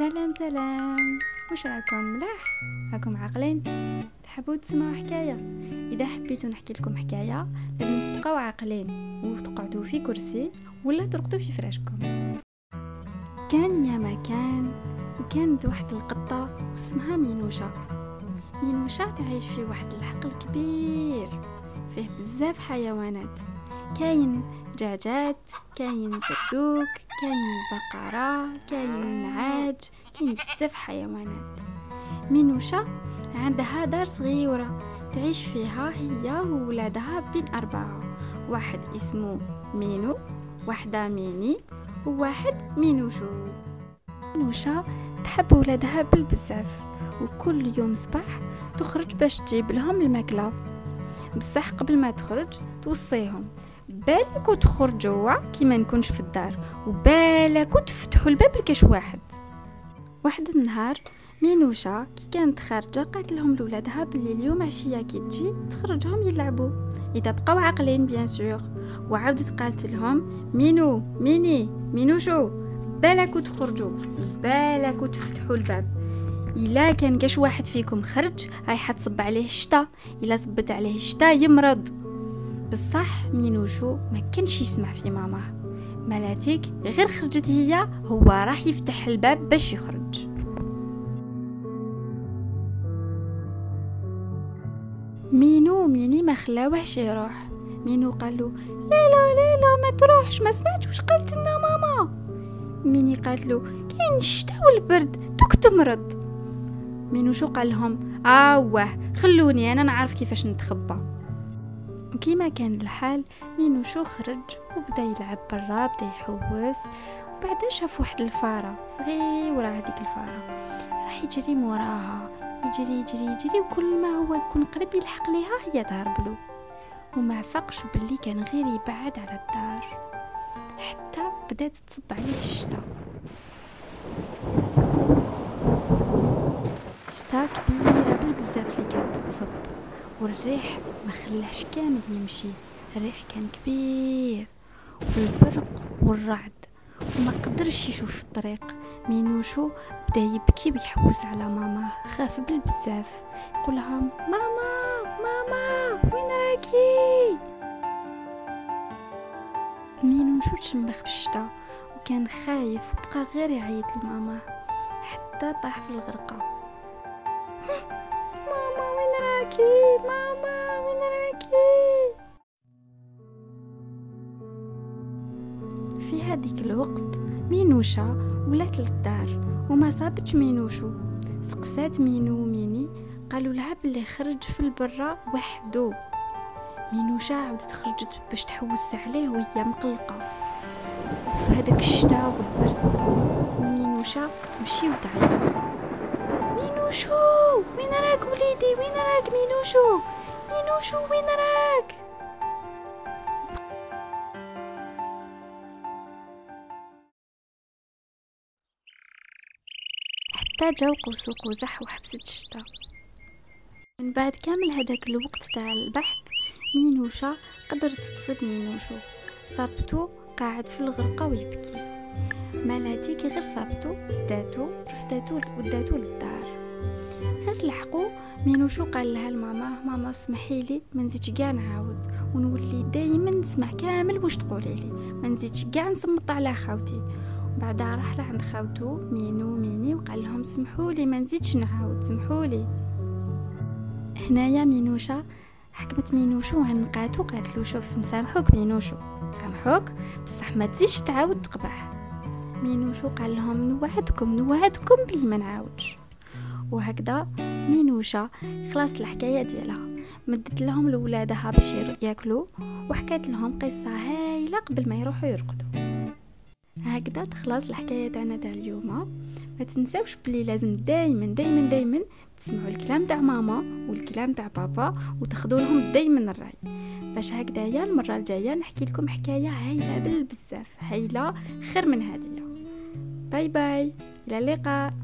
سلام سلام. واش راكم؟ ملاح؟ راكم عاقلين؟ تحبوا تسمعوا حكاية؟ إذا حبيتوا نحكي لكم حكاية لازم تبقاو عاقلين. وتقعدوا في كرسي ولا ترقدوا في فراشكم. كان يا ما كان وكانت واحد القطة اسمها مينوشة. مينوشة تعيش في واحد الحقل كبير فيه بزاف حيوانات. كاين دجاجات كاين زردوك كاين بقرة كاين كاين بزاف حيوانات. مينوشا عندها دار صغيرة تعيش فيها هي وولادها بين أربعة. واحد اسمه مينو واحدة ميني وواحد مينوشو مينوشا تحب ولادها بالبزاف وكل يوم صباح تخرج باش تجيب لهم الماكلة. بصح قبل ما تخرج توصيهم. بالك وتخرجوا كي ما نكونش في الدار وبالك وتفتحوا الباب لكاش واحد. واحد النهار مينوشا كي كانت خارجة قالت لهم لولادها بلي اليوم عشية كي تجي تخرجهم يلعبوا. إذا بقاو عاقلين bien sûr. وعاودت قالت لهم مينو ميني مينوشو بالك وتخرجوا بالك وتفتحوا الباب. إلا كان كاش واحد فيكم خرج هاي حتصب عليه الشتا إلا صبت عليه الشتا يمرض. بصح مينوشو ما كانش يسمع في ماماه. ملاتيك غير خرجت هي هو راح يفتح الباب باش يخرج. مينو ميني ما خلاوهش يروح. مينو قالو لا لا ما تروحش ما سمعتش واش قالت لنا ماما. ميني قالت له كاين الشتا والبرد دوك تمرض. مينو شو قال لهم؟ اوه خلوني أنا نعرف كيفاش نتخبى. كيما كان الحال مينوشو خرج وبدا يلعب برا بدا يحوس وبعدا شاف واحد الفارة صغيرة هذيك الفارة. راح يجري موراها يجري يجري يجري وكل ما هو يكون قريب يلحق ليها هي تهرب له وما فقش باللي كان غير يبعد على الدار. حتى بدات تصب عليه الشتا. شتا كبيرة بالبزاف اللي كانت تصب. والريح ما خلاش كامل يمشي الريح كان كبير والبرق والرعد وما قدرش يشوف الطريق. مينوشو بدا يبكي ويحوس على ماما. خاف بالبزاف. يقولها ماما ماما وين راكي؟ مينوشو تشمخ في الشتا وكان خايف وبقى غير يعيط لماما. حتى طاح في الغرقة. راكي؟ في هذيك الوقت مينوشا ولات للدار وما صابتش مينوشو. سقسات مينو وميني قالوا لها بلي خرج في البرة وحدو. مينوشا عاودت خرجت باش تحوس عليه وهي مقلقة. في هذاك الشتاء والبرد مينوشا تمشي وتعيط. مينوشو وين راك وليدي؟ وين راك مينوشو؟ مينوشو وين راك؟ حتى جاو قوس وقزح وحبست الشتا من بعد كامل هذاك الوقت تاع البحث مينوشا قدرت تصيب مينوشو. صابتو قاعد في الغرقة ويبكي. مالاتي كي غير صابتو داتو رفداتو وداتو للدار. غير لحقو مينوشو قال لها لماما ماما اسمحي لي ما نزيدش كاع نعاود. ونولي دائما نسمع كامل واش تقولي لي. ما نزيدش كاع نصمت على خاوتي. بعدها راح لعند خاوتو مينو ميني وقال لهم سمحوا لي ما نزيدش نعاود سمحوا لي هنايا مينوشا حكمت مينوشو وعنقاتو قالت له شوف نسامحوك مينوشو. نسامحوك؟ بصح ما تزيدش تعاود تقبح. مينوشو قال لهم نوعدكم نوعدكم بلي ما نعاودش. وهكذا مينوشا خلاص الحكاية ديالها. مدت لهم لولادها باش ياكلوا وحكات لهم قصة هايلة قبل ما يروحوا يرقدوا. هكذا تخلص الحكاية تاعنا تاع اليوم. ما تنساوش بلي لازم دايما دايما دايما تسمعوا الكلام تاع ماما والكلام تاع بابا وتاخذوا لهم دايما الرأي. باش هكذايا المرة الجاية نحكي لكم حكاية هايلة بالبزاف هايلة خير من هذه. باي باي إلى اللقاء.